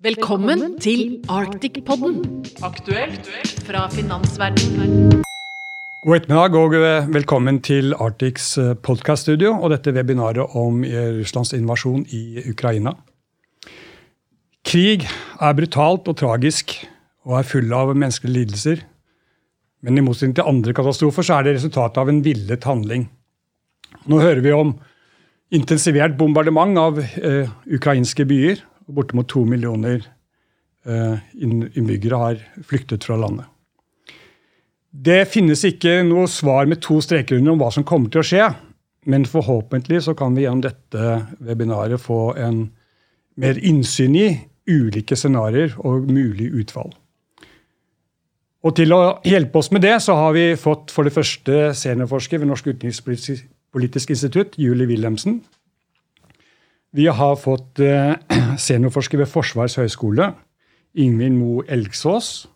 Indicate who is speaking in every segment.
Speaker 1: Velkommen til Arctic-podden, aktuelt fra finansverdenen.
Speaker 2: God ettermiddag og eh, velkommen til Arctics eh, podkaststudio og dette webinaret om eh, Russlands invasjon i Ukraina. Krig er brutalt og tragisk og er full av menneskelige lidelser. Men i motsetning til andre katastrofer så er det resultatet av en villet handling. Nå hører vi om intensivert bombardement av eh, ukrainske byer. Bortimot to millioner eh, innbyggere har flyktet fra landet. Det finnes ikke noe svar med to streker under om hva som kommer til å skje. Men forhåpentlig så kan vi gjennom dette webinaret få en mer innsyn i ulike scenarioer og mulig utfall. Og Til å hjelpe oss med det så har vi fått for det første seniorforsker ved Norsk utenrikspolitisk institutt, Julie Wilhelmsen. Vi har fått eh, seniorforsker ved Forsvarets høgskole, Ingvild Mo Elgsås.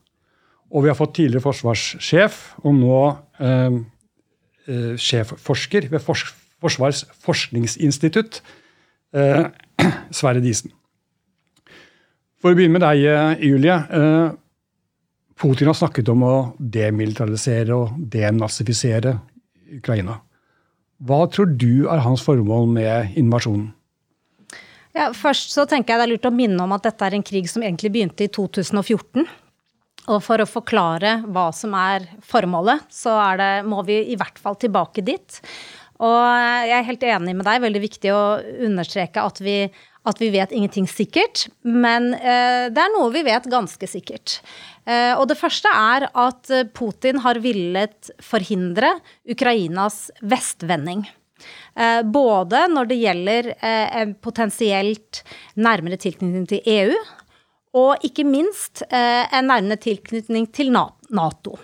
Speaker 2: Og vi har fått tidligere forsvarssjef, og nå eh, eh, sjefforsker ved Fors Forsvarets forskningsinstitutt, eh, Sverre Disen. For å begynne med deg, eh, Julie. Eh, Putin har snakket om å demilitarisere og denazifisere Ukraina. Hva tror du er hans formål med invasjonen?
Speaker 3: Ja, først så tenker jeg Det er lurt å minne om at dette er en krig som egentlig begynte i 2014. Og for å forklare hva som er formålet, så er det, må vi i hvert fall tilbake dit. Og jeg er helt enig med deg, veldig viktig å understreke at vi, at vi vet ingenting sikkert. Men eh, det er noe vi vet ganske sikkert. Eh, og det første er at Putin har villet forhindre Ukrainas vestvending. Eh, både når det gjelder eh, en potensielt nærmere tilknytning til EU, og ikke minst eh, en nærmere tilknytning til Nato.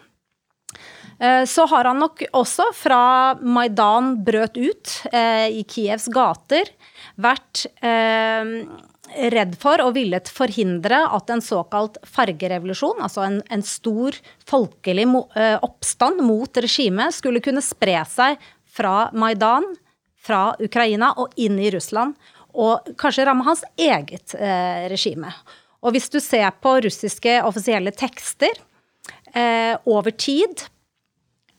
Speaker 3: Så har han nok også, fra Maidan brøt ut i Kievs gater, vært redd for og villet forhindre at en såkalt fargerevolusjon, altså en, en stor folkelig oppstand mot regimet, skulle kunne spre seg fra Maidan, fra Ukraina og inn i Russland. Og kanskje ramme hans eget eh, regime. Og hvis du ser på russiske offisielle tekster eh, over tid,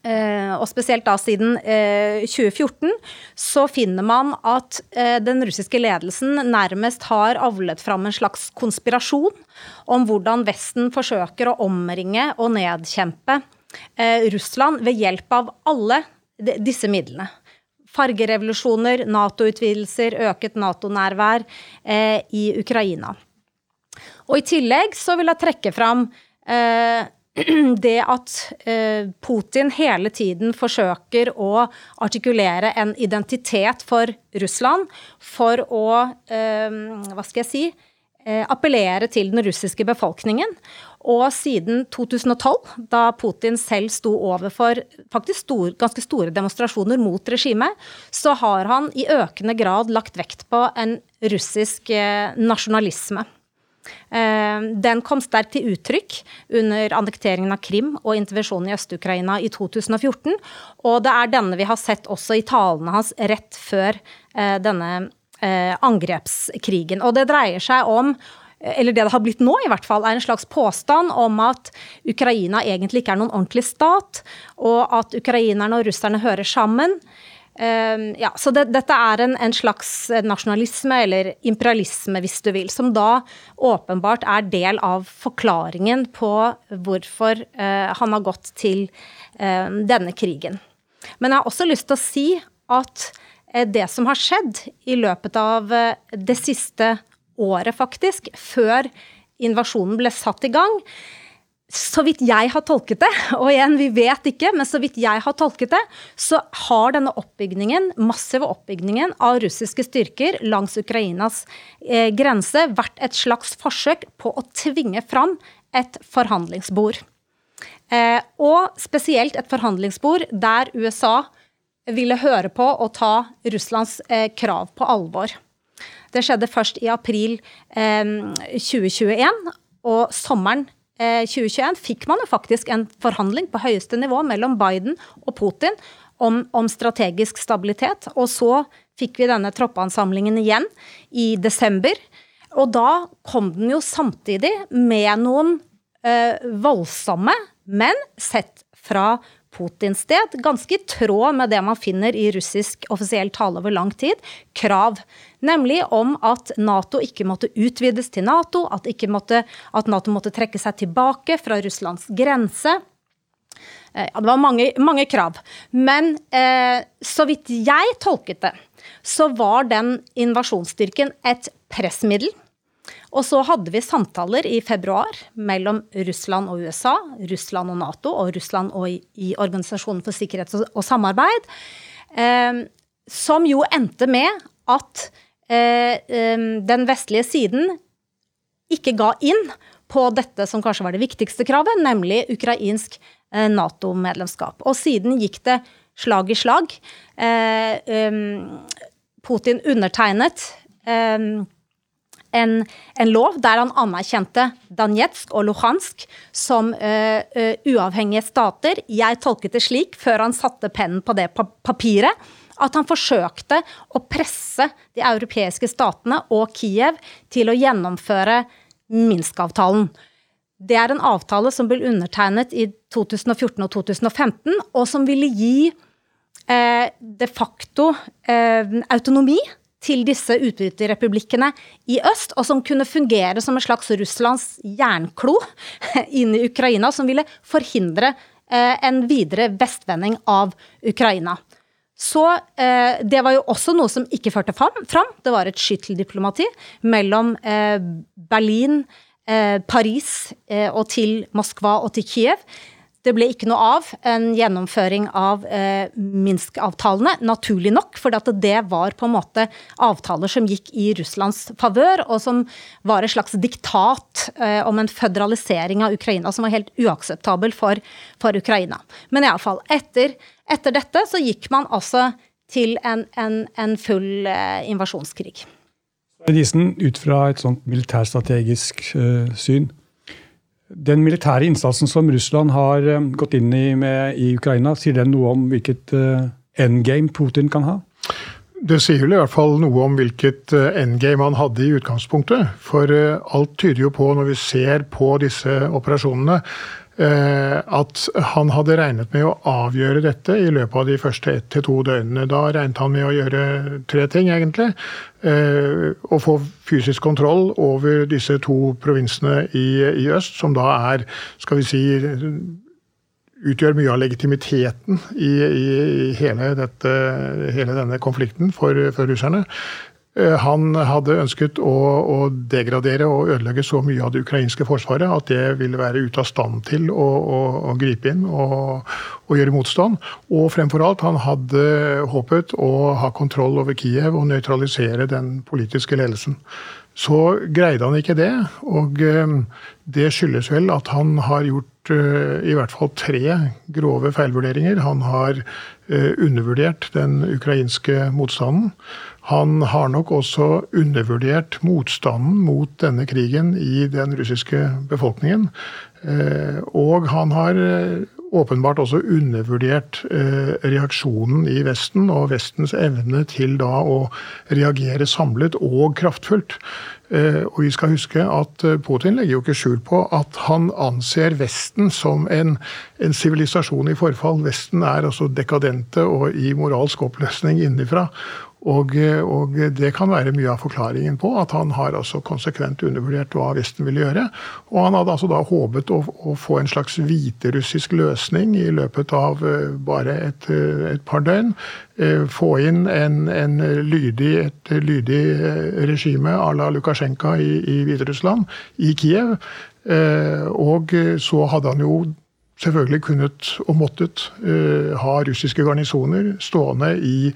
Speaker 3: eh, og spesielt da siden eh, 2014, så finner man at eh, den russiske ledelsen nærmest har avlet fram en slags konspirasjon om hvordan Vesten forsøker å omringe og nedkjempe eh, Russland ved hjelp av alle disse midlene. Fargerevolusjoner, Nato-utvidelser, øket Nato-nærvær eh, i Ukraina. Og i tillegg så vil jeg trekke fram eh, det at eh, Putin hele tiden forsøker å artikulere en identitet for Russland for å eh, Hva skal jeg si? Eh, appellere til den russiske befolkningen. Og siden 2012, da Putin selv sto overfor faktisk stor, ganske store demonstrasjoner mot regimet, så har han i økende grad lagt vekt på en russisk eh, nasjonalisme. Eh, den kom sterkt til uttrykk under annekteringen av Krim og intervensjonen i Øst-Ukraina i 2014. Og det er denne vi har sett også i talene hans rett før eh, denne angrepskrigen. Og det dreier seg om eller det det har blitt nå, i hvert fall, er en slags påstand om at Ukraina egentlig ikke er noen ordentlig stat, og at ukrainerne og russerne hører sammen. Uh, ja, så det, dette er en, en, slags nasjonalisme, eller imperialisme hvis du vil, som da åpenbart er del av forklaringen på hvorfor uh, han har gått til uh, denne krigen. Men jeg har også lyst til å si at eh, det som har skjedd i løpet av eh, det siste året, faktisk, før invasjonen ble satt i gang, så vidt jeg har tolket det, og igjen, vi vet ikke, men så vidt jeg har tolket det, så har denne oppbyggingen, massive oppbyggingen av russiske styrker langs Ukrainas eh, grense vært et slags forsøk på å tvinge fram et forhandlingsbord. Eh, og spesielt et forhandlingsbord der USA ville høre på og ta Russlands eh, krav på alvor. Det skjedde først i april 2021, eh, og sommeren 2021 eh, fikk man jo faktisk en forhandling på høyeste nivå mellom Biden og Putin om, om strategisk stabilitet. Og så fikk vi denne troppeansamlingen igjen i desember. Og da kom den jo samtidig med noen eh, voldsomme, men sett fra Putins sted, ganske i tråd med det man finner i russisk offisiell tale over lang tid, krav. Nemlig om at Nato ikke måtte utvides til Nato, at, måtte, at Nato måtte trekke seg tilbake fra Russlands grense. Eh, ja, det var mange, mange krav. Men eh, så vidt jeg tolket det, så var den invasjonsstyrken et pressmiddel og så hadde vi samtaler i februar mellom Russland og USA, Russland og Nato og Russland og i, Organisasjonen for sikkerhet og, samarbeid, eh, som jo endte med at eh, eh, den vestlige siden ikke ga inn på dette som kanskje var det viktigste kravet, nemlig ukrainsk eh, Nato-medlemskap. Og siden gikk det slag i slag. Eh, Putin undertegnet en, en, lov der han anerkjente Danetsk og Luhansk som uh, uh, uavhengige stater. Jeg tolket det slik, før han satte pennen på det papiret, at han forsøkte å presse de europeiske statene og Kiev til å gjennomføre Minsk-avtalen. Det er en avtale som ble undertegnet i 2014 og 2015, og som ville gi eh, de facto eh, autonomi til disse utbryterrepublikkene i øst, og som kunne fungere som en slags Russlands jernklo inn i Ukraina, som ville forhindre eh, en videre vestvending av Ukraina. Så eh, det var jo også noe som ikke førte fram. Det var et skytteldiplomati mellom eh, Berlin, Paris og til Moskva og til Kiev. Det ble ikke noe av en gjennomføring av eh, Minsk-avtalene, naturlig nok, for det var på en måte avtaler som gikk i Russlands favør, og som var et slags diktat eh, om en føderalisering av Ukraina som var helt uakseptabel for, for Ukraina. Men iallfall, etter, etter dette så gikk man altså til en, en, en full eh, invasjonskrig.
Speaker 2: Disen, ut fra et sånt militærstrategisk uh, syn, den militære innsatsen som Russland har eh, gått inn i med, i Ukraina, sier den noe om hvilket uh, endgame Putin kan ha?
Speaker 4: Det sier vel i hvert fall noe om hvilket eh, endgame han hadde i utgangspunktet. For alt tyder jo på, når vi ser på disse operasjonene, Eh, at han hadde regnet med å avgjøre dette i løpet av de første ett til to døgnene. Da regnet han med å gjøre tre ting, egentlig. Eh, å få fysisk kontroll over disse to provinsene i, i øst, som da er, skal vi si utgjør mye av legitimiteten i, i hele, dette, hele, denne konflikten for, for russerne. Eh, han hadde ønsket å, å, degradere og ødelegge så mye av det ukrainske forsvaret at det ville være ute av stand til å, å, å gripe inn og, gjøre motstand. Og fremfor alt, han hadde håpet å ha kontroll over Kiev og nøytralisere den politiske ledelsen. Så greide han ikke det, og eh, det skyldes vel at han har gjort eh, i hvert fall tre grove feilvurderinger. Han har undervurdert den ukrainske motstanden. Han har nok også undervurdert motstanden mot denne krigen i den russiske befolkningen. Eh, og han har eh, åpenbart også undervurdert eh, reaksjonen i Vesten og Vestens evne til da å reagere samlet og kraftfullt. Og vi skal huske at Putin legger jo ikke skjul på at han anser Vesten som en sivilisasjon i forfall. Vesten er altså dekadente og i moralsk oppløsning innenfra. Og, og, det kan være mye av forklaringen på at han har altså konsekvent undervurdert hva Vesten ville gjøre. Og han hadde altså da håpet å, å få en slags hviterussisk løsning i løpet av uh, bare et, uh, et, par døgn. Uh, få inn en, en lydig, et lydig regime à la Lukasjenko i, i Hviterussland, i Kiev. Og så hadde han jo selvfølgelig kunnet og måttet uh, ha russiske garnisoner stående i,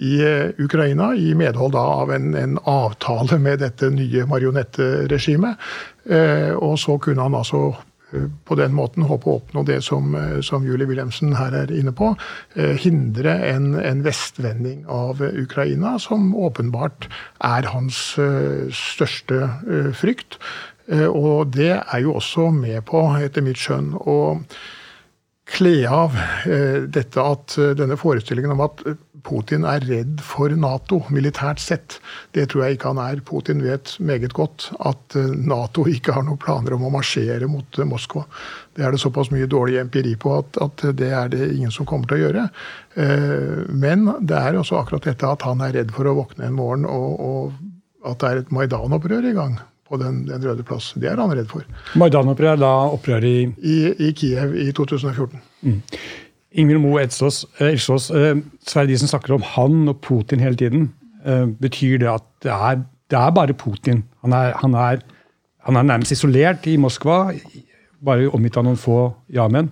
Speaker 4: i uh, Ukraina, i medhold av en, en, avtale med dette nye marionetteregimet. Uh, og så kunne han altså på den måten håpe å oppnå det som, som Julie Wilhelmsen her er inne på. hindre en, en, vestvending av Ukraina, som åpenbart er hans største frykt. Eh, og det er jo også med på, etter mitt skjønn, å kle av eh, dette at eh, denne forestillingen om at Putin er redd for Nato militært sett. Det tror jeg ikke han er. Putin vet meget godt at Nato ikke har noen planer om å marsjere mot Moskva. Det er det såpass mye dårlig empiri på at, at det er det ingen som kommer til å gjøre. Men det er også akkurat dette at han er redd for å våkne en morgen og, og at det er et Maidan-opprør i gang på den, den, røde plass. Det er han redd for.
Speaker 2: Maidan-opprør er da opprøret i
Speaker 4: I, I, Kiev i 2014. Mm.
Speaker 2: Ingvild Moe Edsås, eh, eh, Sverre Disen snakker om han og Putin hele tiden. Eh, betyr det at det er, det er bare Putin? Han er, han, er, han er, nærmest isolert i Moskva, bare omgitt av noen få ja-menn?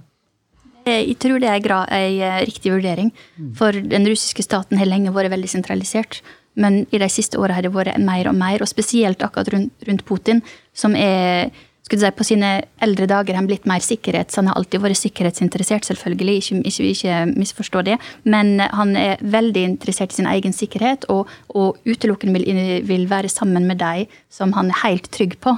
Speaker 5: Jeg tror det er en riktig vurdering. For den russiske staten har lenge vært veldig sentralisert. Men i de siste åra har det vært mer og mer, og spesielt akkurat rundt, rundt Putin, som er skulle si, på sine eldre dager han blitt mer sikkerhets... Han har alltid vært sikkerhetsinteressert, selvfølgelig, ikke, ikke, ikke misforstå det. Men han er veldig interessert i sin egen sikkerhet, og, og utelukkende vil, vil, være sammen med de som han er helt trygg på.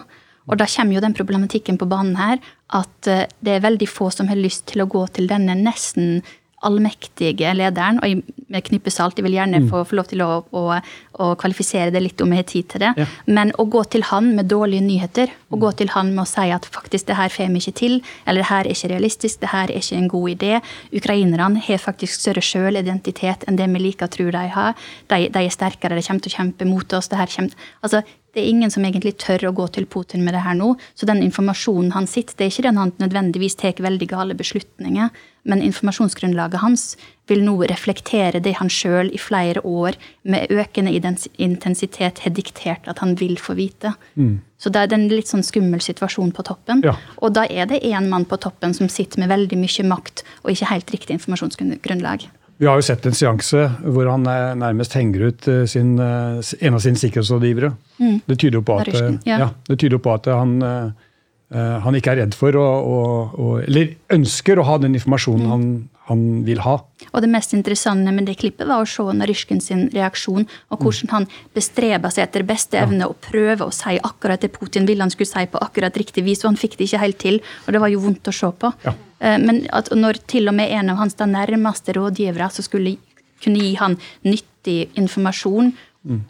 Speaker 5: Og da kommer jo den problematikken på banen her at eh, det er veldig få som har lyst til å gå til denne nesten allmektige lederen. Og med knippe salt, jeg vil gjerne mm. få, få, lov til å, å, å, kvalifisere det litt om jeg har tid til det. Ja. Men å gå til han med dårlige nyheter, å gå til han med å si at faktisk det her får vi ikke til, eller det her er ikke realistisk, det her er ikke en god idé. Ukrainerne har faktisk større sjølidentitet enn det vi liker å tro de har. De, de, er sterkere, de kommer til å kjempe mot oss. det her kommer, altså det er ingen som egentlig tør å gå til Putin med det her nå. Så den informasjonen han sitter, det er ikke den han nødvendigvis tar veldig gale beslutninger. Men informasjonsgrunnlaget hans vil nå reflektere det han sjøl i flere år med økende intensitet har diktert at han vil få vite. Mm. Så det er en litt sånn skummel situasjon på toppen. Ja. Og da er det én mann på toppen som sitter med veldig mye makt og ikke helt riktig informasjonsgrunnlag.
Speaker 2: Vi har jo sett en seanse hvor han nærmest henger ut eh, sin, eh, en av sine sikkerhetsrådgivere. Mm. Det tyder jo på at, ja. Ja, det tyder på at han, eh, han, ikke er redd for å, å, å, Eller ønsker å ha den informasjonen mm. han, han, vil ha.
Speaker 5: Og Det mest interessante med det klippet var å se Narysjkin sin reaksjon, og hvordan mm. han bestreba seg etter beste evne å prøve å si akkurat det Putin ville han skulle si på akkurat riktig vis, og han fikk det ikke helt til. Og det var jo vondt å se på. Ja. Eh, men at når til og med en av hans nærmeste rådgivere som skulle kunne gi han nyttig informasjon, mm.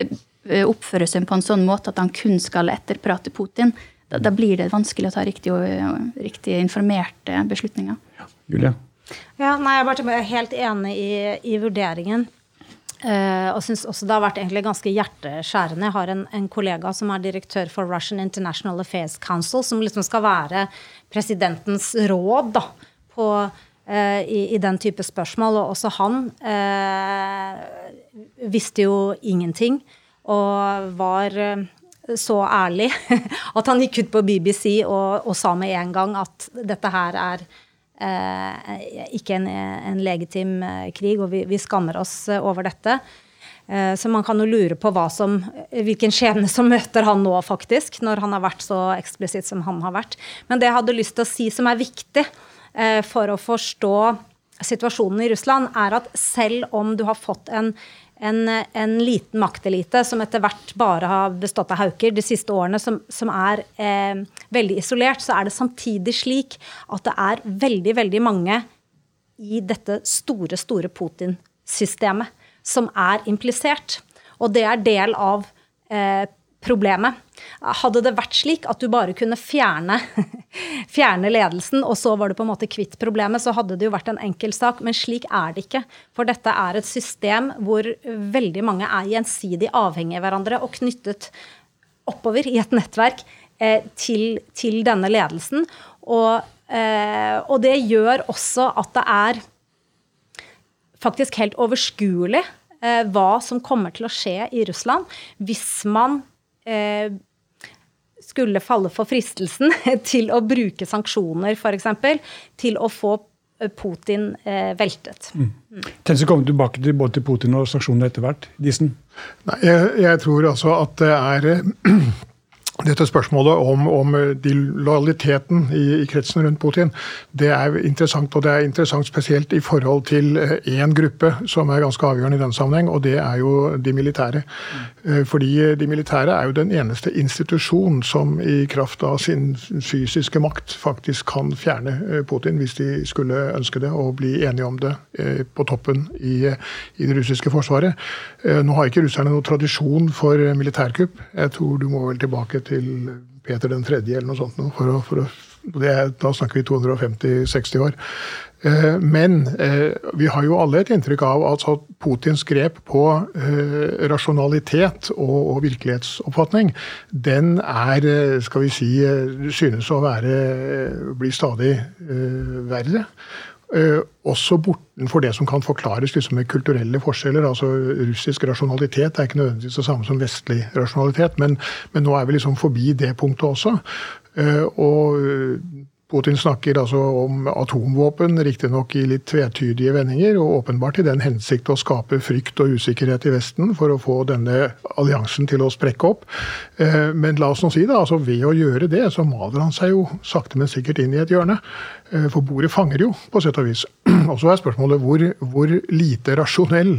Speaker 5: Eh, oppføre seg på en sånn måte at han kun skal etterprate Putin, da, da blir det vanskelig å ta riktig, riktig informerte beslutninger.
Speaker 2: Ja, Julia?
Speaker 3: Ja, nei, Jeg er helt enig i, i vurderingen. Uh, og synes også det har vært egentlig ganske hjerteskjærende. Jeg har en, en, kollega som er direktør for Russian International Affairs Council, som liksom skal være presidentens råd da, på, uh, i, i, den type spørsmål. Og også han uh, visste jo ingenting og var så ærlig at han gikk ut på BBC og, og sa med en gang at dette her er ikke en, en, legitim eh, krig, og vi, vi, skammer oss eh, over dette. Så man kan jo lure på som, hvilken skjebne som møter han nå, faktisk, når han har vært så eksplisitt som han har vært. Men det jeg hadde lyst til å si som er viktig for å forstå situasjonen i Russland, er at selv om du har fått en en, en, liten maktelite som etter hvert bare har bestått av hauker de siste årene, som, som er eh, veldig isolert, så er det samtidig slik at det er veldig, veldig mange i dette store, store Putin-systemet som er implisert. Og det er del av eh, problemet. Hadde det vært slik at du bare kunne fjerne, fjerne, ledelsen, og så var du på en måte kvitt problemet, så hadde det jo vært en enkel sak. Men slik er det ikke. For dette er et system hvor veldig mange er gjensidig avhengige av hverandre og knyttet oppover i et nettverk eh, til, til, denne ledelsen. Og, eh, og det gjør også at det er faktisk helt overskuelig eh, hva som kommer til å skje i Russland hvis man eh, skulle falle for fristelsen til å bruke sanksjoner, f.eks., til å få eh, Putin eh, veltet. Mm.
Speaker 2: Tenk å komme tilbake til både til Putin og sanksjonene etter hvert. Disen?
Speaker 4: Nei, jeg, jeg, tror altså at det er dette spørsmålet om, om de lojaliteten i, i, kretsen rundt Putin, det er interessant. Og det er interessant spesielt i forhold til én eh, gruppe som er ganske avgjørende i den sammenheng, og det er jo de militære. Mm. Fordi de militære er jo den eneste institusjon som i kraft av sin fysiske makt faktisk kan fjerne Putin, hvis de skulle ønske det, og bli enige om det på toppen i, i det russiske forsvaret. Nå har ikke russerne noen tradisjon for militærkupp. Jeg tror du må vel tilbake til til Peter den tredje eller noe sånt. For å, for å, er, da snakker vi 250-60 år. Eh, men eh, vi har jo alle et inntrykk av at Putins grep på eh, rasjonalitet og virkelighetsoppfatning, den er, skal vi si, synes å være blir stadig verre. Uh, også bortenfor det som kan forklares liksom med kulturelle forskjeller. altså Russisk rasjonalitet er ikke nødvendigvis det samme som vestlig rasjonalitet, men, men nå er vi liksom forbi det punktet også. Uh, og Putin snakker altså om atomvåpen, riktignok i litt tvetydige vendinger, og åpenbart i den hensikt å skape frykt og usikkerhet i Vesten for å få denne alliansen til å sprekke opp. Eh, men la oss nå si det, altså ved å gjøre det, så maler han seg jo sakte, men sikkert inn i et hjørne. Eh, for bordet fanger jo, på sett og vis. Og så er spørsmålet hvor, hvor lite rasjonell,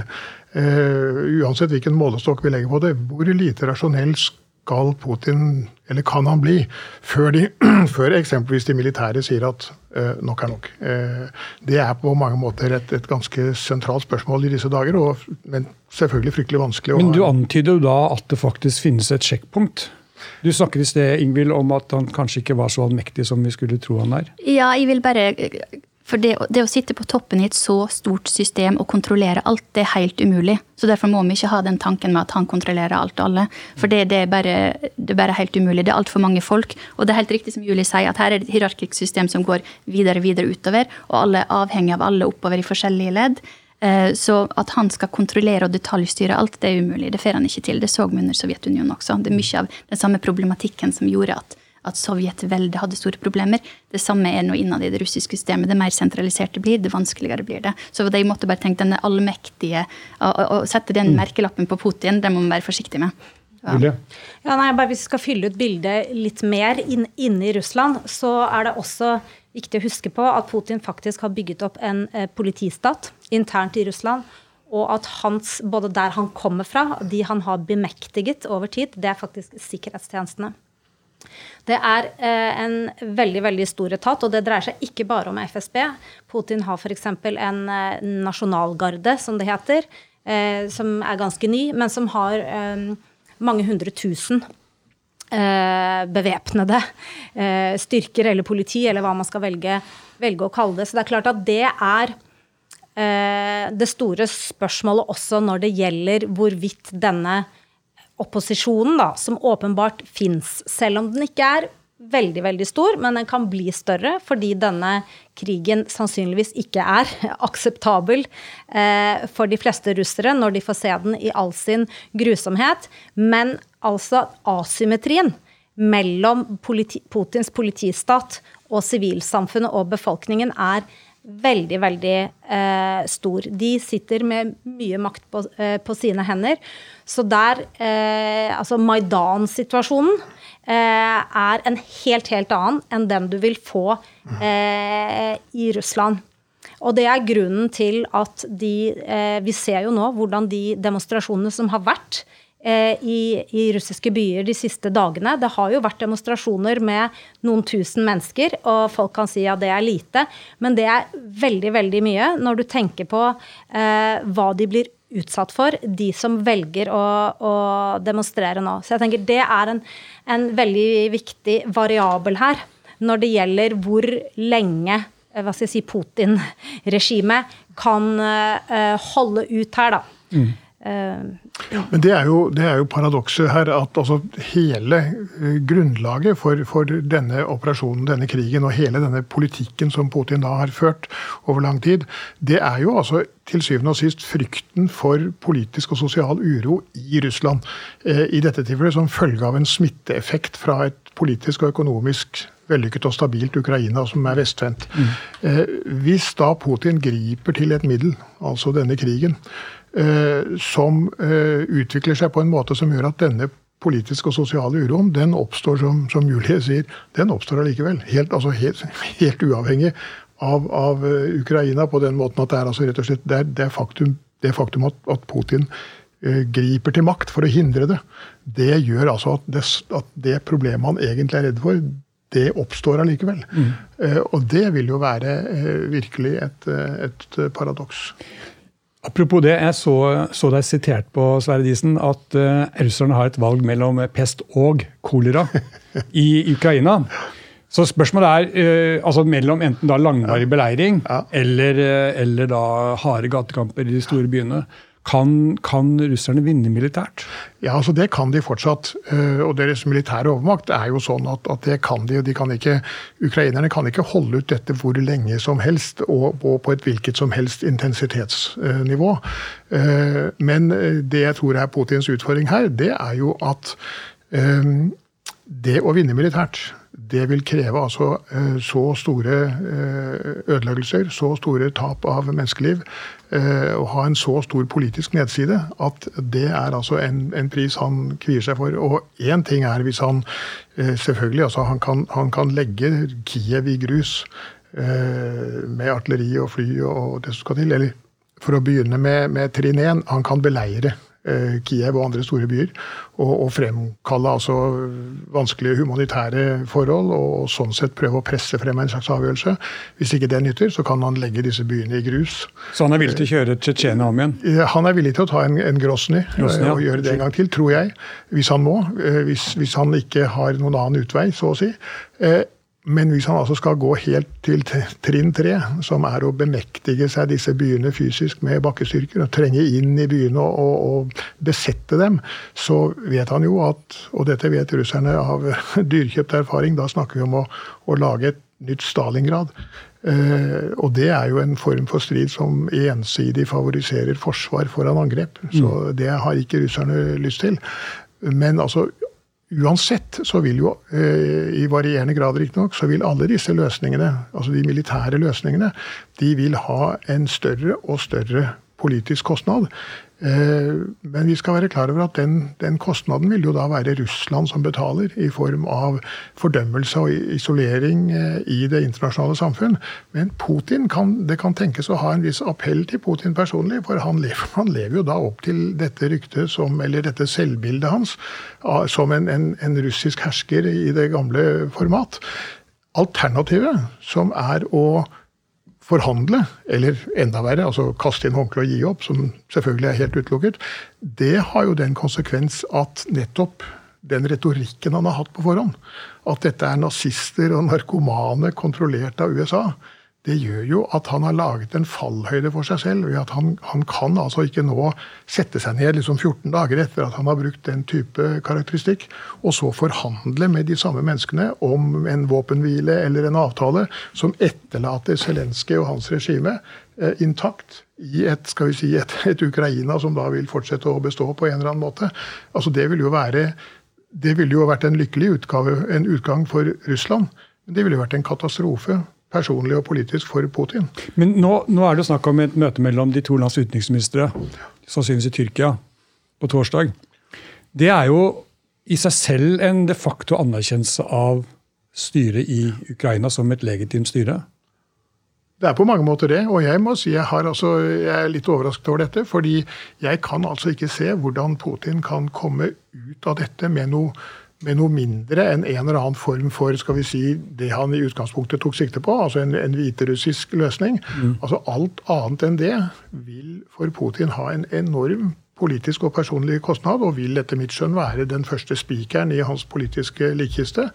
Speaker 4: uh, uansett hvilken målestokk vi legger på det, hvor lite rasjonell skal Putin, eller kan han bli, før, de, før eksempelvis de militære sier at uh, nok er nok. Uh, det er på mange måter et, et, ganske sentralt spørsmål i disse dager, og, men selvfølgelig fryktelig vanskelig.
Speaker 2: Men du antyder jo da at det faktisk finnes et sjekkpunkt? Du snakker i sted Ingvild, om at han kanskje ikke var så allmektig som vi skulle tro han er.
Speaker 5: Ja, jeg vil bare for det, det, å sitte på toppen i et så stort system og kontrollere alt, det er helt umulig. Så derfor må vi ikke ha den tanken med at han kontrollerer alt og alle. For det, det, er, bare, det er bare helt umulig. Det er altfor mange folk. Og det er helt riktig som Julie sier, at her er det et hierarkisk system som går videre og videre utover, og alle er avhengig av alle oppover i forskjellige ledd. Eh, så at han skal kontrollere og detaljstyre alt, det er umulig. Det får han ikke til. Det så vi under Sovjetunionen også. Det er mye av den samme problematikken som gjorde at at Sovjetveldet hadde store problemer. Det samme er nå innad i det russiske systemet. Det mer sentralisert det blir, det vanskeligere blir det. Så de måtte bare tenke denne allmektige Å sette den mm. merkelappen på Putin, det må man være forsiktig med.
Speaker 3: Ja. Ja, nei, bare Hvis vi skal fylle ut bildet litt mer inn, inne i Russland, så er det også viktig å huske på at Putin faktisk har bygget opp en eh, politistat internt i Russland. Og at hans, både der han kommer fra, de han har bemektiget over tid, det er faktisk sikkerhetstjenestene. Det er eh, en veldig veldig stor etat, og det dreier seg ikke bare om FSB. Putin har f.eks. en eh, nasjonalgarde, som det heter, eh, som er ganske ny, men som har mange hundre tusen bevæpnede styrker eller politi, eller hva man skal velge, velge, å kalle det. Så det er klart at det er det store spørsmålet også når det gjelder hvorvidt denne opposisjonen, da, som åpenbart fins, selv om den ikke er veldig, veldig stor, men den kan bli større fordi denne krigen sannsynligvis ikke er akseptabel eh, for de fleste russere når de får se den i all sin grusomhet. Men altså asymmetrien mellom politi Putins politistat og sivilsamfunnet og befolkningen er veldig, veldig eh, stor. De sitter med mye makt på, eh, på sine hender. Så der eh, Altså Maidan-situasjonen eh, er en helt, helt annen enn den du vil få eh, i Russland. Og det er grunnen til at de eh, Vi ser jo nå hvordan de demonstrasjonene som har vært Eh, i, i, russiske byer de siste dagene. Det har jo vært demonstrasjoner med noen tusen mennesker, og folk kan si at det er lite, men det er veldig, veldig mye når du tenker på eh, hva de blir utsatt for, de som velger å, å, demonstrere nå. Så jeg tenker det er en, en veldig viktig variabel her når det gjelder hvor lenge eh, hva skal jeg si, Putin-regimet kan uh, holde ut her, da. Mm.
Speaker 4: Ja. Men det er jo, det jo paradokset her at altså hele eh, grunnlaget for, for, denne operasjonen, denne krigen, og hele denne politikken som Putin da har ført over lang tid, det er jo altså til syvende og sist frykten for politisk og sosial uro i Russland. Eh, I dette tilfellet som følge av en smitteeffekt fra et politisk og økonomisk vellykket og stabilt Ukraina som er vestvendt. Mm. Eh, hvis da Putin griper til et middel, altså denne krigen, som eh, utvikler seg på en måte som gjør at denne politiske og sosiale uroen, den oppstår, som, som Julie sier, den oppstår allikevel. Helt, altså helt, helt uavhengig av, av, eh, Ukraina, på den måten at det er altså rett og slett det er, det er faktum, det faktum at, at Putin griper til makt for å hindre det, det gjør altså at det, at det problemet han egentlig er redd for, det oppstår allikevel. Mm. Og det vil jo være virkelig et, et paradoks.
Speaker 2: Apropos det, jeg så, så deg sitert på Sverre Disen at uh, russerne har et valg mellom pest og kolera i Ukraina. Så spørsmålet er uh, altså mellom enten da langvarig beleiring ja. eller, uh, eller, da harde gatekamper i de store byene. Kan, kan, russerne vinne militært?
Speaker 4: Ja, altså det kan de fortsatt. Eh, og deres militære overmakt er jo sånn at, at det kan de. og de kan ikke, ukrainerne kan ikke holde ut dette hvor lenge som helst og, og på et hvilket som helst intensitetsnivå. Eh, men det jeg tror er Putins utfordring her, det er jo at eh, det å vinne militært det vil kreve altså eh, så store eh, ødeleggelser, så store tap av menneskeliv, eh, og ha en så stor politisk nedside at det er altså en, en pris han kvier seg for. Og én ting er hvis han selvfølgelig altså han kan, han kan legge Kiev i grus med artilleri og fly og det som skal til. Eller for å begynne med, med trinn 1, han kan beleire Eh, Kiev og andre store byer. Og, og fremkalle altså vanskelige humanitære forhold, og sånn sett prøve å presse frem en slags avgjørelse. Hvis ikke det nytter, så kan han legge disse byene i grus.
Speaker 2: Så han er villig til å kjøre Tsjetsjenia om igjen?
Speaker 4: Eh, han er villig til å ta en, en Grosny eh, ja. og gjøre det en gang til, tror jeg. Hvis han må. Hvis, hvis han ikke har noen annen utvei, så å si. Men hvis han altså skal gå helt til trinn tre, som er å bemektige seg disse byene fysisk med bakkestyrker, og trenge inn i byene og, og, og, besette dem, så vet han jo at Og dette vet russerne av dyrkjøpt erfaring, da snakker vi om å, å lage et nytt Stalingrad. Eh, og det er jo en form for strid som ensidig favoriserer forsvar foran angrep. Så mm. det har ikke russerne lyst til. Men altså, Uansett så vil jo, eh, i varierende grad riktignok, så vil alle disse løsningene, altså de militære løsningene, de vil ha en større og større politisk kostnad. Eh, men vi skal være klar over at den, den, kostnaden vil jo da være Russland som betaler, i form av fordømmelse og isolering eh, i det internasjonale samfunn. Men Putin kan, det kan tenkes å ha en viss appell til Putin personlig, for han lever, han lever jo da opp til dette ryktet som, eller dette selvbildet hans som en, en, en russisk hersker i det gamle format. Alternativet, som er å forhandle, eller enda verre, altså kaste inn håndkleet og gi opp, som selvfølgelig er helt utelukket, det har jo den konsekvens at nettopp den retorikken han har hatt på forhånd, at dette er nazister og narkomane kontrollert av USA, det gjør jo at han har laget en fallhøyde for seg selv. ved at Han, han kan altså ikke nå sette seg ned liksom 14 dager etter at han har brukt den type karakteristikk, og så forhandle med de samme menneskene om en våpenhvile eller en avtale som etterlater Zelenskyj og hans regime eh, intakt i et, skal vi si, et, et, Ukraina som da vil fortsette å bestå på en eller annen måte. Altså Det ville jo være jo vært en lykkelig utgave, en utgang for Russland. Men det ville jo vært en katastrofe personlig og politisk for Putin.
Speaker 2: Men nå, nå er det snakk om et møte mellom de to lands utenriksministre, sannsynligvis i Tyrkia, på torsdag. Det er jo i seg selv en de facto anerkjennelse av styret i Ukraina som et legitimt styre?
Speaker 4: Det er på mange måter det, og jeg må si jeg, altså, jeg er litt overrasket over dette. Fordi jeg kan altså ikke se hvordan Putin kan komme ut av dette med noe med noe mindre enn en eller annen form for skal vi si, det han i utgangspunktet tok sikte på, altså en, en hviterussisk løsning. Mm. Altså Alt annet enn det vil for Putin ha en enorm politisk og personlig kostnad, og vil etter mitt skjønn være den første spikeren i hans politiske likkiste.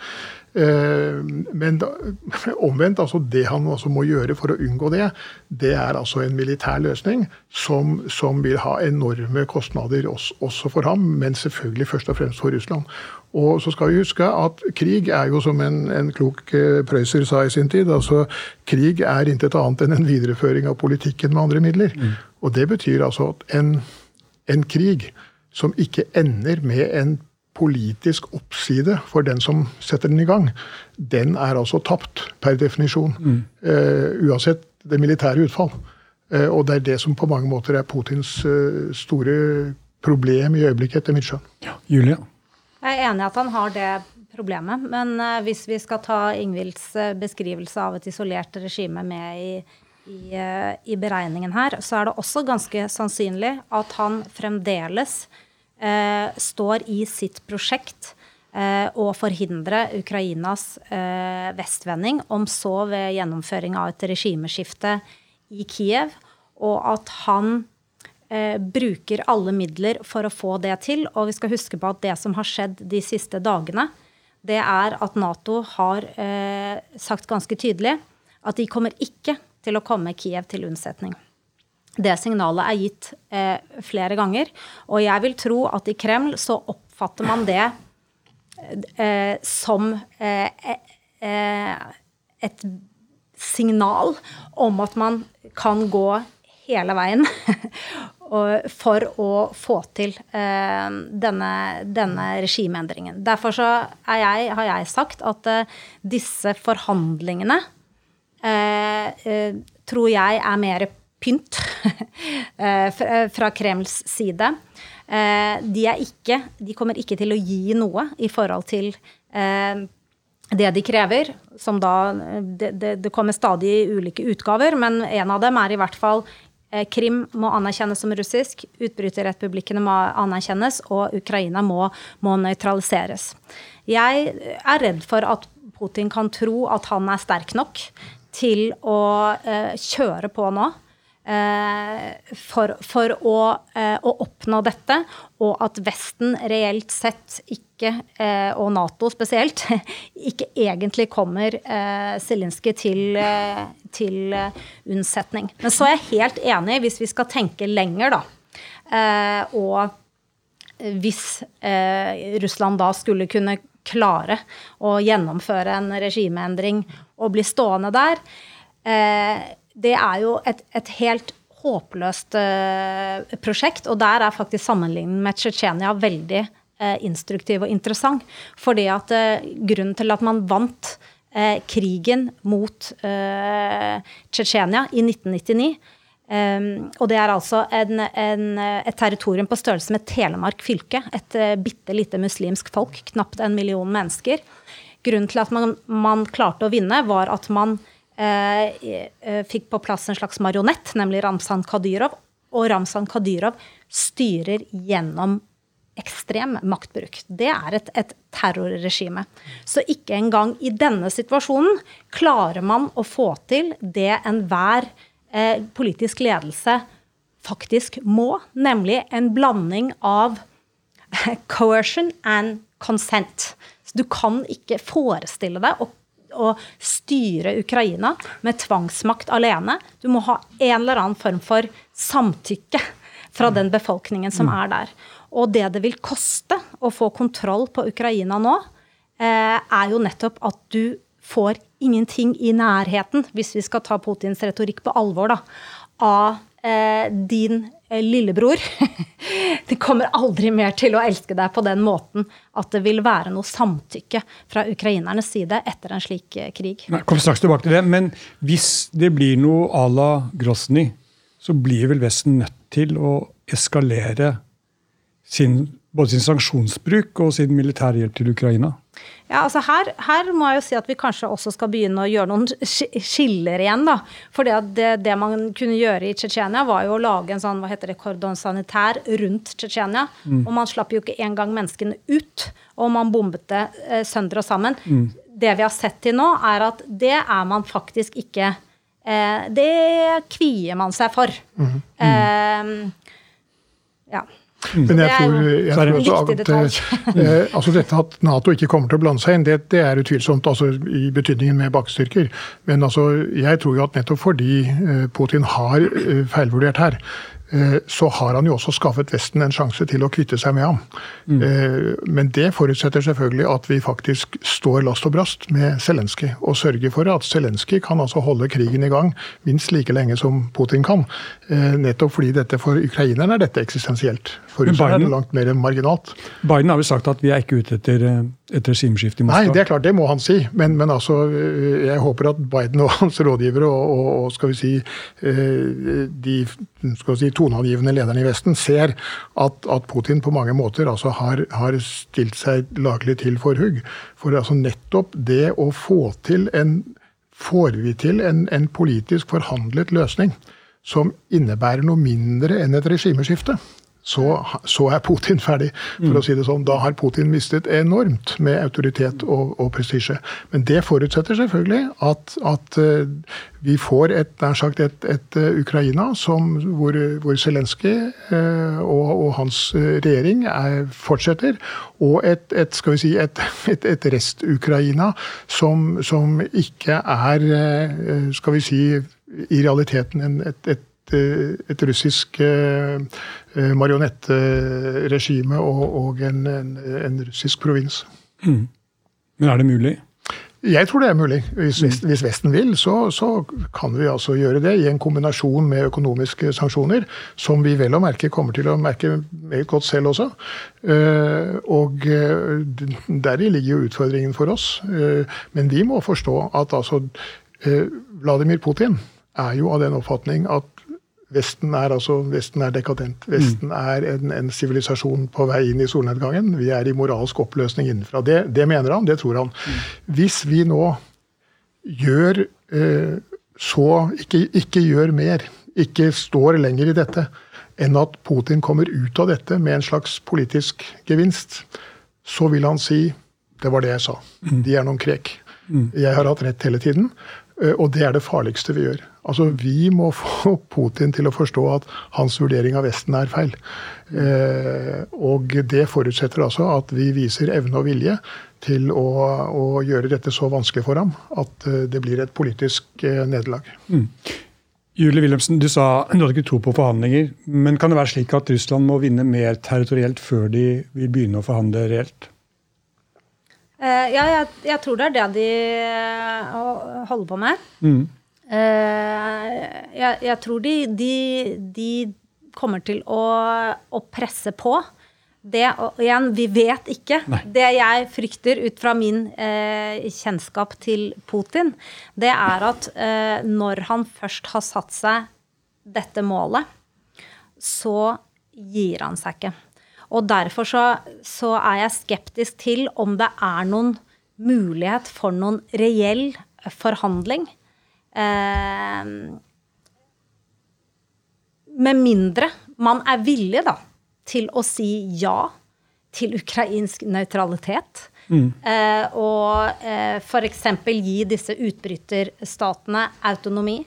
Speaker 4: Men men omvendt, altså det han også må gjøre for å unngå det, det er altså en militær løsning som, som vil ha enorme kostnader også for ham, men selvfølgelig først og fremst for Russland. Og så skal vi huske at krig er jo som en, en klok eh, prøyser sa i sin tid, altså krig er intet annet enn en videreføring av politikken med andre midler. Mm. Og det betyr altså at en, en krig som ikke ender med en politisk oppside for den som setter den i gang, den er altså tapt per definisjon. Mm. Uh, uansett det militære utfall. Uh, og det er det som på mange måter er Putins uh, store problem i øyeblikket, etter mitt skjønn.
Speaker 2: Ja, Julia?
Speaker 3: Jeg er enig i at han har det problemet. Men uh, hvis vi skal ta Ingvilds uh, beskrivelse av et isolert regime med i, i, uh, i, beregningen her, så er det også ganske sannsynlig at han fremdeles står i sitt prosjekt å forhindre Ukrainas vestvending, om så ved gjennomføring av et regimeskifte i Kiev, og at han eh, bruker alle midler for å få det til. Og vi skal huske på at det som har skjedd de siste dagene, det er at Nato har eh, sagt ganske tydelig at de kommer ikke til å komme Kiev til unnsetning. Det signalet er gitt eh, flere ganger. Og jeg vil tro at i Kreml så oppfatter man det eh, som eh, eh, et signal om at man kan gå hele veien for å få til eh, denne, denne regimeendringen. Derfor jeg, har jeg sagt at eh, disse forhandlingene eh, tror jeg er mer pynt fra Kremls side. De, ikke, de, kommer ikke til å gi noe i forhold til det de krever, som da det, det, det kommer stadig ulike utgaver, men en av dem er i hvert fall Krim må anerkjennes som russisk, utbryterrepublikkene må anerkjennes, og Ukraina må, må nøytraliseres. Jeg er redd for at Putin kan tro at han er sterk nok til å uh, kjøre på nå. Uh, for, for å, uh, å, oppnå dette, og at Vesten reelt sett ikke eh, og Nato spesielt, ikke egentlig kommer eh, Zelinskyj til, eh, til unnsetning. Men så er jeg helt enig, hvis vi skal tenke lenger, da, og hvis Russland da skulle kunne klare å gjennomføre en regimeendring og bli stående der, det er jo et, et helt håpløst prosjekt. Og der er faktisk sammenligningen med Tsjetsjenia veldig uh, instruktiv og interessant. Fordi at uh, grunnen til at man vant krigen mot Tsjetsjenia i 1999 Um, og det er altså en, en, et territorium på størrelse med Telemark fylke. Et uh, bitte lite muslimsk folk, knapt en million mennesker. Grunnen til at man, man klarte å vinne, var at man uh, fikk på plass en slags marionett, nemlig Ramzan Kadyrov. Og Ramzan Kadyrov styrer gjennom ekstrem maktbruk. Det er et, et, terrorregime. Så ikke engang i denne situasjonen klarer man å få til det enhver eh, politisk ledelse faktisk må, nemlig en blanding av coercion and consent. Så du kan ikke forestille deg å, å styre Ukraina med tvangsmakt alene. Du må ha en eller annen form for samtykke fra den befolkningen som mm. er der. Og det det vil koste å få kontroll på Ukraina nå, eh, er jo nettopp at du får ingenting i nærheten, hvis vi skal ta Putins retorikk på alvor, da, av eh, din lillebror. de kommer aldri mer til å elske deg på den måten at det vil være noe samtykke fra ukrainernes side etter en slik eh, krig.
Speaker 2: Nei, kom straks tilbake til det, Men hvis det blir noe à la Grosny, så blir vel Vesten nødt til å eskalere sin, både sin sanksjonsbruk og sin militærhjelp til Ukraina?
Speaker 3: Ja, altså her, her, må jeg jo si at vi kanskje også skal begynne å gjøre noen skiller igjen. da. For det, det, man kunne gjøre i Tsjetsjenia, var jo å lage en sånn, hva heter det, kordon sanitær rundt Tsjetsjenia. Mm. Og man slapp jo ikke engang menneskene ut, og man bombet det eh, sønder og sammen. Mm. Det vi har sett til nå, er at det er man faktisk ikke eh, Det kvier man seg for. Mm. Eh, ja.
Speaker 4: Men jeg tror, jeg tror også at eh, altså dette at Nato ikke kommer til å blande seg inn, det, det er utvilsomt altså, i betydningen med bakkestyrker. Men altså, jeg tror jo at nettopp fordi eh, Putin har eh, feilvurdert her, så har han jo også skaffet Vesten en sjanse til å kvitte seg med ham. Mm. Eh, men det forutsetter selvfølgelig at vi faktisk står last og brast med Zelenskyj, og sørger for at Zelenskyj kan altså holde krigen i gang minst like lenge som Putin kan. Eh, nettopp fordi dette for ukrainerne er dette eksistensielt. For russerne er det langt mer marginalt.
Speaker 2: Biden har jo sagt at vi er ikke ute etter et regimeskifte i Moskva?
Speaker 4: Nei, det er klart, det må han si. Men, men altså, jeg håper at Biden og hans rådgivere og, og, og skal vi si, eh, de skal vi si, toneangivende lederne i Vesten ser at, at, Putin på mange måter altså har, har stilt seg laglig til for hugg. For altså nettopp det å få til en Får vi til en, en politisk forhandlet løsning som innebærer noe mindre enn et regimeskifte, så, så, er Putin ferdig, for mm. å si det sånn. Da har Putin mistet enormt med autoritet og, og prestisje. Men det forutsetter selvfølgelig at, at uh, vi får et, nær sagt et, et uh, Ukraina som, hvor, hvor Zelenskyj uh, og, og, hans regjering er, fortsetter, og et, et, skal vi si, et, et rest-Ukraina som, som, ikke er, skal vi si, i realiteten en, et, et russisk Eh, marionetteregime og, og en, en, en, russisk provins. Mm.
Speaker 2: Men er det mulig?
Speaker 4: Jeg tror det er mulig. Hvis, mm. hvis Vesten vil, så, så, kan vi altså gjøre det i en kombinasjon med økonomiske sanksjoner, som vi vel å merke kommer til å merke meget godt selv også. Eh, og eh, deri ligger jo utfordringen for oss. Men vi må forstå at altså Vladimir Putin er jo av den oppfatning at Vesten er altså, Vesten er dekadent. Vesten mm. er en sivilisasjon på vei inn i solnedgangen. Vi er i moralsk oppløsning innenfra. Det, det mener han, det tror han. Mm. Hvis vi nå gjør eh, så ikke, ikke, gjør mer, ikke står lenger i dette, enn at Putin kommer ut av dette med en slags politisk gevinst, så vil han si det var det jeg sa. Mm. De er noen krek. Jeg har hatt rett hele tiden. Eh, og det er det farligste vi gjør. Altså, Vi må få Putin til å forstå at hans vurdering av Vesten er feil. Eh, og det forutsetter altså at vi viser evne og vilje til å, å gjøre dette så vanskelig for ham at eh, det blir et politisk nederlag. Mm.
Speaker 2: Julie Wilhelmsen, du sa du hadde ikke tro på forhandlinger. Men kan det være slik at Russland må vinne mer territorielt før de vil begynne å forhandle reelt?
Speaker 3: Uh, ja, jeg, jeg, tror det er det de uh, holder på med. Mm. Uh, jeg, jeg, tror de, de, de, kommer til å, å presse på. Det, og igjen, vi vet ikke. Nei. Det jeg frykter ut fra min kjennskap til Putin, det er at når han først har satt seg dette målet, så gir han seg ikke. Og derfor så, så, er jeg skeptisk til om det er noen mulighet for noen reell forhandling. Eh, med mindre man er villig da, til å si ja til ukrainsk nøytralitet. Mm. Eh, og eh, f.eks. gi disse utbryterstatene autonomi.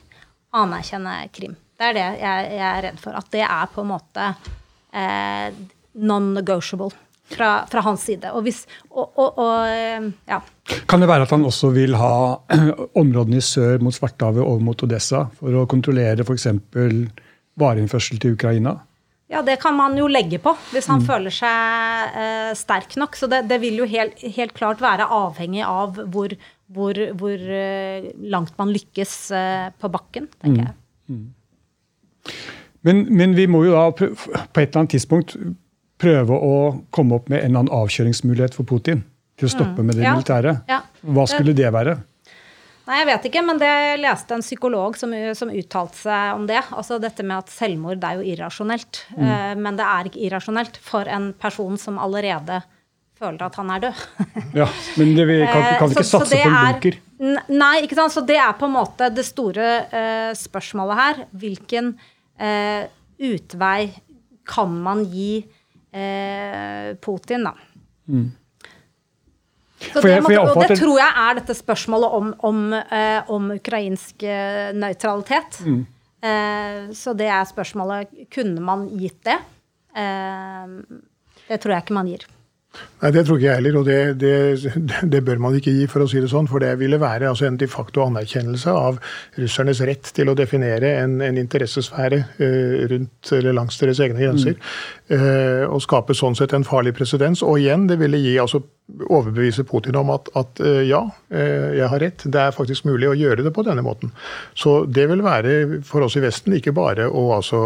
Speaker 3: Anerkjenne Krim. Det er det jeg, jeg, er redd for. At det er på en måte eh, non-negotiable. Fra, fra, hans side. Og hvis, og, og, og, eh, ja.
Speaker 2: Kan det være at han også vil ha områdene i sør mot Svartehavet over mot Odessa for å kontrollere f.eks. vareinnførsel til Ukraina?
Speaker 3: Ja, det kan man jo legge på, hvis han mm. føler seg eh, sterk nok. Så det, det vil jo helt, helt, klart være avhengig av hvor, hvor, hvor eh, langt man lykkes eh, på bakken, tenker mm. jeg. Mm.
Speaker 2: Men, men, vi må jo da på et eller annet tidspunkt prøve å komme opp med en eller annen avkjøringsmulighet for Putin til å stoppe mm. med det ja. militære. Ja. Hva skulle det være?
Speaker 3: Nei, Jeg vet ikke, men det jeg leste en psykolog som, som uttalte seg om det. Altså dette med at selvmord er jo irrasjonelt. Mm. Uh, men det er ikke irrasjonelt for en person som allerede føler at han er død.
Speaker 2: ja, Men det, vi kan, kan eh, ikke så, satse så på en bunker?
Speaker 3: Nei, ikke sant. Så det er på en måte det store uh, spørsmålet her. Hvilken uh, utvei kan man gi eh, Putin, da. Mm. Så det, måtte, og det tror jeg er dette spørsmålet om, om, eh, om ukrainsk eh, nøytralitet. Mm. Eh, så det er spørsmålet Kunne man gitt det? Eh, det tror jeg ikke man gir.
Speaker 4: Nei, Det tror ikke jeg heller, og det, det, det, bør man ikke gi, for å si det sånn. For det ville være altså, en de facto anerkjennelse av russernes rett til å definere en, en interessesfære uh, rundt eller langs deres egne grenser. Mm. Uh, og skape sånn sett en farlig presedens. Og igjen, det ville gi altså overbevise Putin om at, at uh, ja, jeg har rett. Det er faktisk mulig å gjøre det på denne måten. Så det vil være for oss i Vesten ikke bare å altså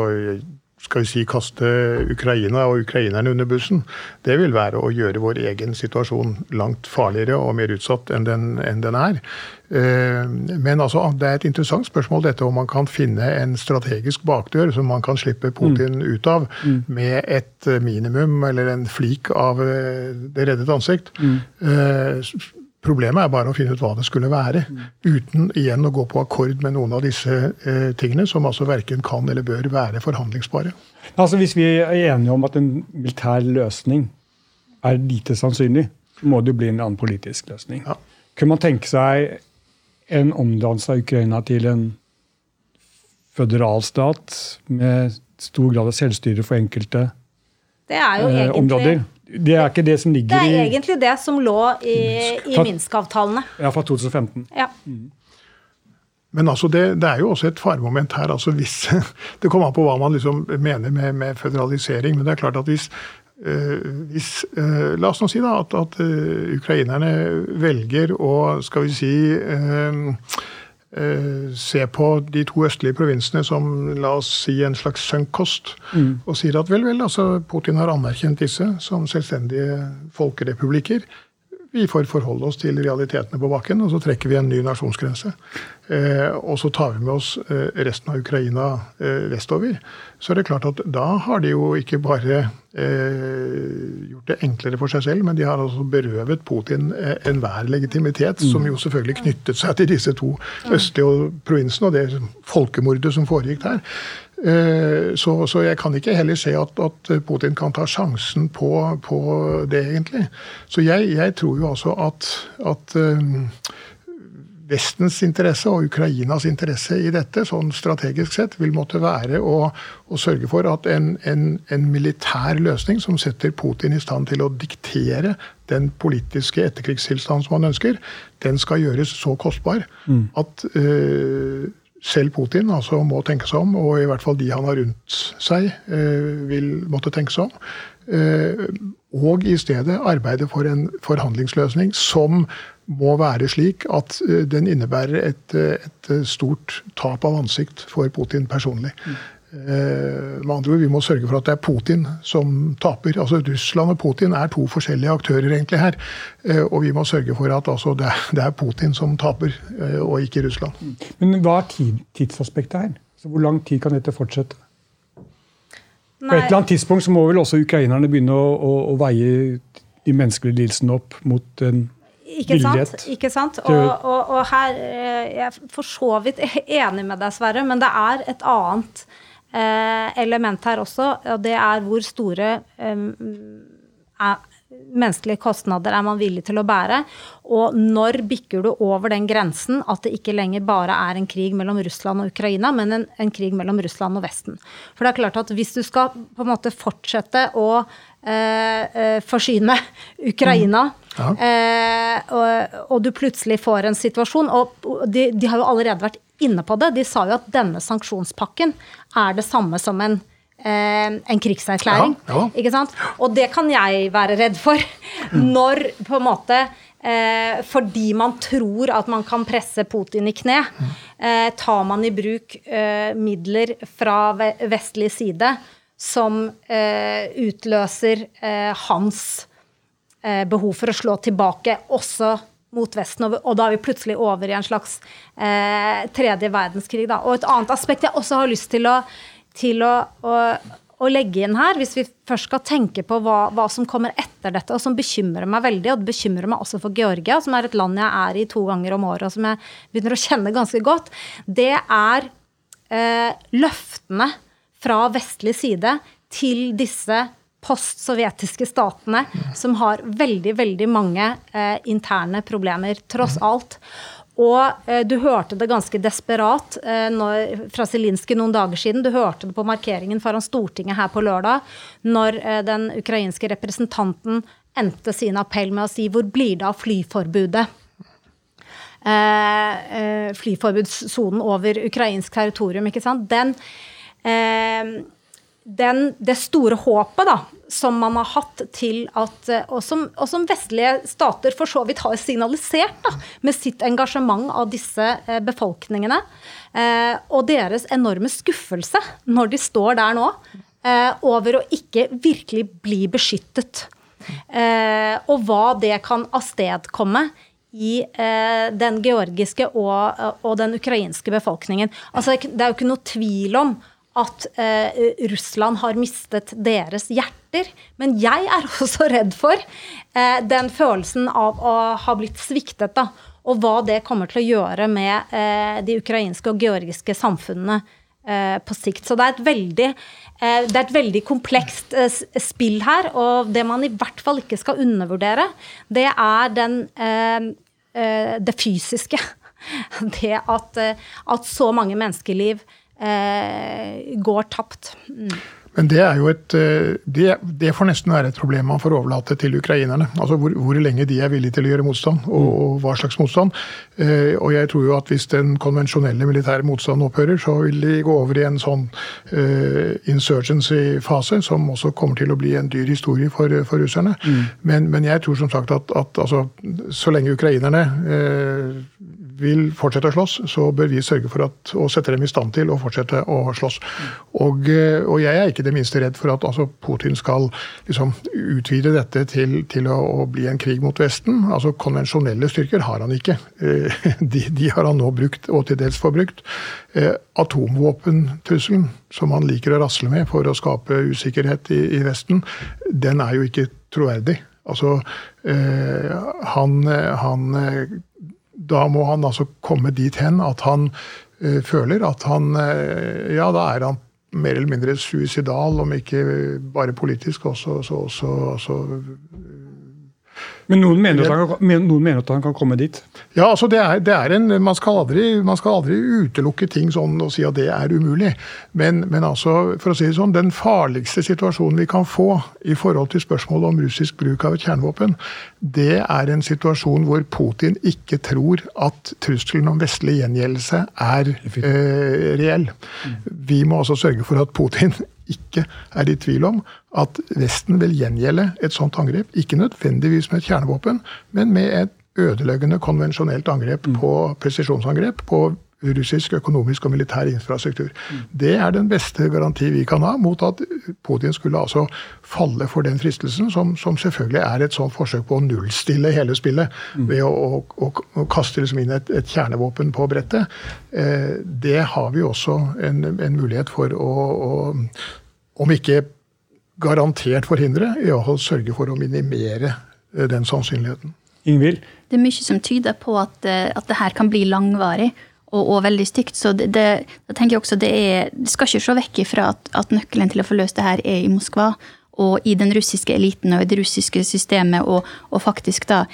Speaker 4: skal vi si, kaste Ukraina og ukrainerne under bussen, det vil være å gjøre vår egen situasjon langt farligere og mer utsatt enn den, enn den er. Eh, men altså, det er et interessant spørsmål dette om man kan finne en strategisk bakdør som man kan slippe Putin mm. ut av mm. med et minimum eller en flik av eh, det reddet ansikt. Mm. Problemet er bare å finne ut hva det skulle være, uten igjen å gå på akkord med noen av disse eh, tingene, som altså verken kan eller bør være forhandlingsbare.
Speaker 2: Altså Hvis vi er enige om at en militær løsning er lite sannsynlig, så må det jo bli en annen politisk løsning. Ja. Kunne man tenke seg en omdannelse av Ukraina til en føderalstat med stor grad av selvstyre for enkelte
Speaker 3: det er jo eh, egentlig, områder?
Speaker 2: Det er ikke det som ligger
Speaker 3: i Det er egentlig det som lå i, i Minsk-avtalene.
Speaker 2: Ja, fra 2015.
Speaker 3: Ja. Mm.
Speaker 4: Men altså det, det, er jo også et faremoment her. altså hvis, Det kommer an på hva man liksom mener med, med, føderalisering. Men det er klart at hvis, øh, hvis øh, La oss nå si da at, at øh, ukrainerne velger å skal vi si se på de to østlige provinsene som la oss si en slags sunkkost, mm. og sier at vel, vel, altså Putin har anerkjent disse som selvstendige folkerepublikker. Vi får forholde oss til realitetene på bakken, og så trekker vi en ny nasjonsgrense. Eh, og så tar vi med oss eh, resten av Ukraina eh, vestover. Så er det klart at da har de jo ikke bare eh, gjort det enklere for seg selv, men de har altså berøvet Putin eh, enhver legitimitet, som jo selvfølgelig knyttet seg til disse to østlige provinsene og det folkemordet som foregikk der. Eh, så, så, jeg kan ikke heller se at, at Putin kan ta sjansen på, på det, egentlig. Så jeg, jeg, tror jo altså at, at um, Vestens interesse og Ukrainas interesse i dette, sånn strategisk sett, vil måtte være å, å sørge for at en, en, en, militær løsning som setter Putin i stand til å diktere den politiske etterkrigstilstanden som han ønsker, den skal gjøres så kostbar mm. at uh, selv Putin altså må tenke seg om, og i hvert fall de han har rundt seg, eh, vil måtte tenke seg om. Eh, og i stedet arbeide for en forhandlingsløsning som må være slik at eh, den innebærer et, et stort tap av ansikt for Putin personlig. Mm. Eh, med andre ord, Vi må sørge for at det er Putin som taper. Altså Russland og Putin er to forskjellige aktører egentlig her. Eh, og vi må sørge for at altså, det er Putin som taper, eh, og ikke Russland.
Speaker 2: Men hva er tidsaspektet her? Så hvor lang tid kan dette fortsette? Nei. På et eller annet tidspunkt så må vel også ukrainerne begynne å, å, å veie de menneskelige lidelsene opp mot en
Speaker 3: ikke sant? Ikke sant? Og, og, og her Jeg er for så vidt enig med deg, Sverre, men det er et annet element her også, og det er hvor store eh, er, menneskelige kostnader er man villig til å bære? Og når bikker du over den grensen at det ikke lenger bare er en krig mellom Russland og Ukraina, men en, en krig mellom Russland og Vesten? For det er klart at hvis du skal på en måte fortsette å eh, eh forsyne Ukraina mm. Ja. Eh, og, og, du plutselig får en situasjon Og de, de, har jo allerede vært inne på det. De sa jo at denne sanksjonspakken er det samme som en, en krigserklæring. Ja, ja. Og det kan jeg være redd for. Mm. Når på en måte eh, Fordi man tror at man kan presse Putin i kne, eh, tar man i bruk eh, midler fra vestlig side som eh, utløser eh, hans behov for å slå tilbake også mot Vesten. Og da er vi plutselig over i en slags eh, tredje verdenskrig. Da. Og et annet aspekt jeg også har lyst til å, til å, å, å legge inn her, hvis vi først skal tenke på hva, hva, som kommer etter dette, og som bekymrer meg veldig, og det bekymrer meg også for Georgia, som er et land jeg er i to ganger om året, og som jeg begynner å kjenne ganske godt, det er eh, løftene fra vestlig side til disse postsovjetiske statene som har veldig, veldig mange eh, interne problemer, tross alt. Og eh, du hørte det ganske desperat eh, når, fra Zelinskyj noen dager siden. Du hørte det på markeringen foran Stortinget her på lørdag, når eh, den ukrainske representanten endte sin appell med å si 'hvor blir det av flyforbudet'? Eh, eh, flyforbudssonen over ukrainsk territorium, ikke sant. Den den, det store håpet da, som man har hatt til at eh, og som, og som, vestlige stater for så vidt har signalisert da, med sitt engasjement av disse eh, befolkningene, eh, og deres enorme skuffelse når de står der nå eh, over å ikke virkelig bli beskyttet. Eh, og hva det kan avstedkomme i eh, den georgiske og, og, den ukrainske befolkningen. Altså, det er jo ikke noe tvil om at eh, Russland har mistet deres hjerter. Men jeg er også redd for eh, den følelsen av å ha blitt sviktet. da, Og hva det kommer til å gjøre med eh, de ukrainske og georgiske samfunnene eh, på sikt. Så det er et veldig, eh, det er et veldig komplekst eh, spill her. Og det man i hvert fall ikke skal undervurdere, det er den, det fysiske. Det at, at så mange menneskeliv eh, går tapt. Mm.
Speaker 4: Men det er jo et eh, det, det, får nesten være et problem man får overlate til ukrainerne. Altså hvor, hvor lenge de er villige til å gjøre motstand, og, og hva slags motstand. Eh, og jeg tror jo at hvis den konvensjonelle militære motstanden opphører, så vil de gå over i en sånn uh, insurgency-fase, som også kommer til å bli en dyr historie for, for russerne. Mm. Men, men, jeg tror som sagt at, at altså, så lenge ukrainerne uh, vil fortsette å slåss, så bør vi sørge for at, å sette dem i stand til å fortsette å slåss. Og, eh, og jeg er ikke det minste redd for at altså, Putin skal liksom, utvide dette til, til å, å, bli en krig mot Vesten. Altså Konvensjonelle styrker har han ikke. Eh, de, de har han nå brukt, og til dels forbrukt. Eh, atomvåpentrusselen, som han liker å rasle med for å skape usikkerhet i, i Vesten, den er jo ikke troverdig. Altså, han, han da må han altså komme dit hen at han uh, føler at han uh, Ja, da er han mer eller mindre suicidal, om ikke bare politisk, også, også, også, også
Speaker 2: men noen mener, kan, noen mener, at han kan komme dit?
Speaker 4: Ja, altså det er, det er en, man skal, aldri, man, skal aldri, utelukke ting sånn og si at det er umulig. Men, men altså, for å si det sånn, den farligste situasjonen vi kan få i forhold til spørsmålet om russisk bruk av et kjernevåpen, det er en situasjon hvor Putin ikke tror at trusselen om vestlig gjengjeldelse er eh, reell. Vi må altså sørge for at Putin ikke er i tvil om at Vesten vil gjengjelde et sånt angrep. Ikke nødvendigvis med et kjernevåpen, men med et ødeleggende konvensjonelt angrep mm. på presisjonsangrep på russisk økonomisk og militær infrastruktur. Det er den beste garanti vi kan ha mot at Putin skulle altså falle for den fristelsen, som, som selvfølgelig er et sånt forsøk på å nullstille hele spillet mm. ved å, å, å, å kaste liksom inn et, et, kjernevåpen på brettet. Eh, det har vi også en, en mulighet for å, om ikke garantert forhindre, i hvert fall sørge for å minimere eh, den sannsynligheten.
Speaker 2: Ingvild?
Speaker 5: Det er mye som tyder på at, eh, at det her kan bli langvarig og, og veldig stygt. Så det, det, jeg tenker jeg også det er Det skal ikke se vekk ifra at, at, nøkkelen til å få løst det her er i Moskva. Og i den russiske eliten og i det russiske systemet, og, og faktisk da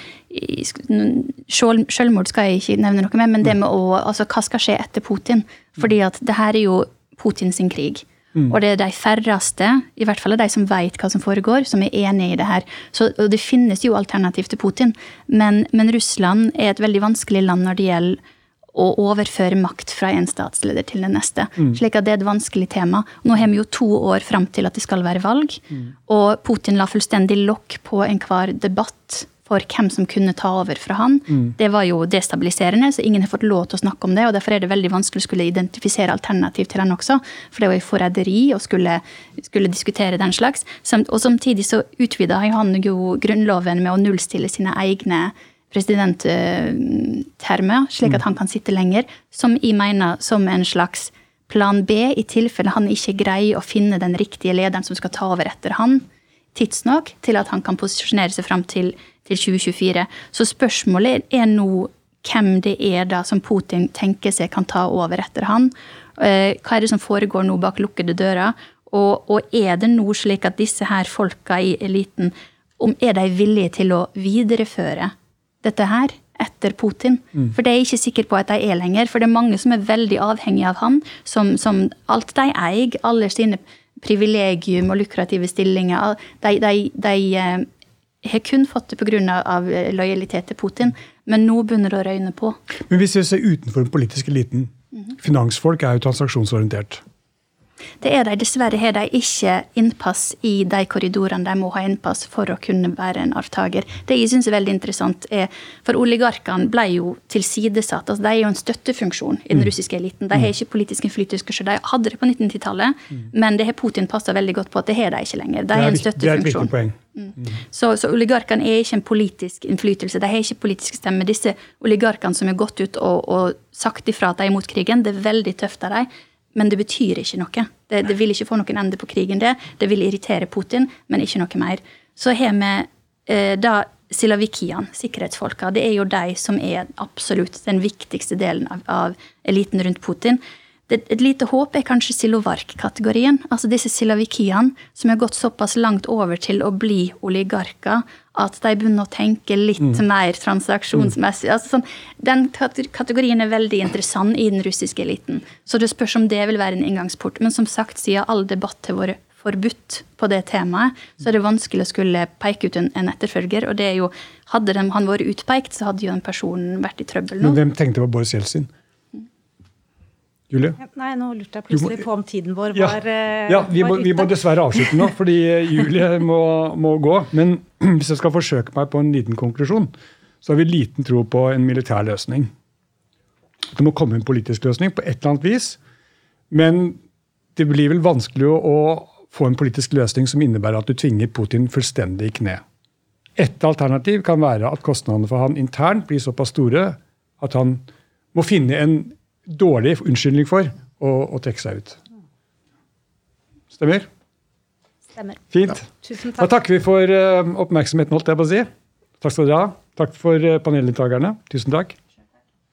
Speaker 5: Selvmord skal jeg ikke nevne noe med, men det med å Altså, hva skal skje etter Putin? Fordi at det her er jo Putins krig. Mm. Og det er de færreste, i hvert fall de som vet hva som foregår, som er enig i det her. Så, det finnes jo alternativ til Putin, men, men Russland er et veldig vanskelig land når det gjelder å overføre makt fra en statsleder til den neste. Mm. Slik at det er et vanskelig tema. Nå har vi jo to år fram til at det skal være valg. Mm. Og Putin la fullstendig lokk på enhver debatt for hvem som kunne ta over fra han. Mm. Det var jo destabiliserende, så ingen har fått lov til å snakke om det. og Derfor er det veldig vanskelig å skulle identifisere alternativ til han også. For det var jo forræderi å skulle, skulle, diskutere den slags. Og samtidig så utvida han jo grunnloven med å nullstille sine egne presidenttermer, slik at mm. han kan sitte lenger, som jeg mener som en slags plan B i tilfelle han ikke greier å finne den riktige lederen som skal ta over etter han tidsnok til at han kan posisjonere seg fram til, til 2024. Så spørsmålet er nå hvem det er da som Putin tenker seg kan ta over etter han. Eh, hva er det som foregår nå bak lukkede dører? Og, og er det nå slik at disse her folka i eliten, om er de villige til å videreføre dette her etter Putin. Mm. For det er jeg ikke sikker på at de er lenger. For det er mange som er veldig avhengige av han. Som, som alt de eier, alle sine privilegium og lukrative stillinger, de, de, de de har kun fått det pga. Eh, lojalitet til Putin. Men nå begynner det å røyne på.
Speaker 2: Men hvis vi ser utenfor den politiske eliten, mm -hmm. finansfolk er jo transaksjonsorientert.
Speaker 5: Det er de. Dessverre har de ikke innpass i de korridorene de må ha innpass for å kunne være en arvtaker. Det jeg syns er veldig interessant, er For oligarkene ble jo tilsidesatt. altså De er jo en støttefunksjon i den mm. russiske eliten. De har mm. ikke politisk innflytelse. De hadde det på 1990-tallet, mm. men det har Putin passa veldig godt på at det har de ikke lenger. De er en støttefunksjon. Det er et Mm. Så, så oligarkene er ikke en politisk innflytelse. De har ikke politisk stemme. Disse oligarkene som har gått ut og, og sagt ifra at de er imot krigen, det er veldig tøft av dem men det betyr ikke noe. Det, det, vil ikke få noen ende på krigen, det. Det vil irritere Putin, men ikke noe mer. Så har vi eh, da silavikian, sikkerhetsfolka. Det er jo de som er absolutt den viktigste delen av, av eliten rundt Putin. Et lite håp er kanskje silovark-kategorien. Altså disse silavikiene som har gått såpass langt over til å bli oligarker at de begynner å tenke litt mm. mer transaksjonsmessig. Mm. Altså sånn, den kategorien er veldig interessant i den russiske eliten. Så det spørs om det vil være en inngangsport. Men som sagt, siden all debatt har vært forbudt på det temaet, så er det vanskelig å skulle peke ut en, etterfølger. Og det er jo, hadde de, han vært utpekt, så hadde jo den personen vært i trøbbel nå.
Speaker 2: Men hvem tenkte på Boris Jeltsin? Julie?
Speaker 3: Nei, nå lurte jeg plutselig må, på om tiden vår var
Speaker 2: Ja, ja vi, må, vi, må, dessverre avslutte nå, fordi eh, Julie må, må, gå. Men hvis jeg skal forsøke meg på en liten konklusjon, så har vi liten tro på en militær løsning. Det må komme en politisk løsning på et eller annet vis. Men det blir vel vanskelig å få en politisk løsning som innebærer at du tvinger Putin fullstendig i kne. Et alternativ kan være at kostnadene for han internt blir såpass store at han må finne en dårlig unnskyldning for å, å trekke seg ut. Stemmer?
Speaker 3: Stemmer.
Speaker 2: Fint. Ja.
Speaker 3: Tusen
Speaker 2: takk. Da takker vi for uh, oppmerksomheten, holdt jeg på å si. Takk skal dere ha. Takk for uh, paneldeltakerne. Tusen takk.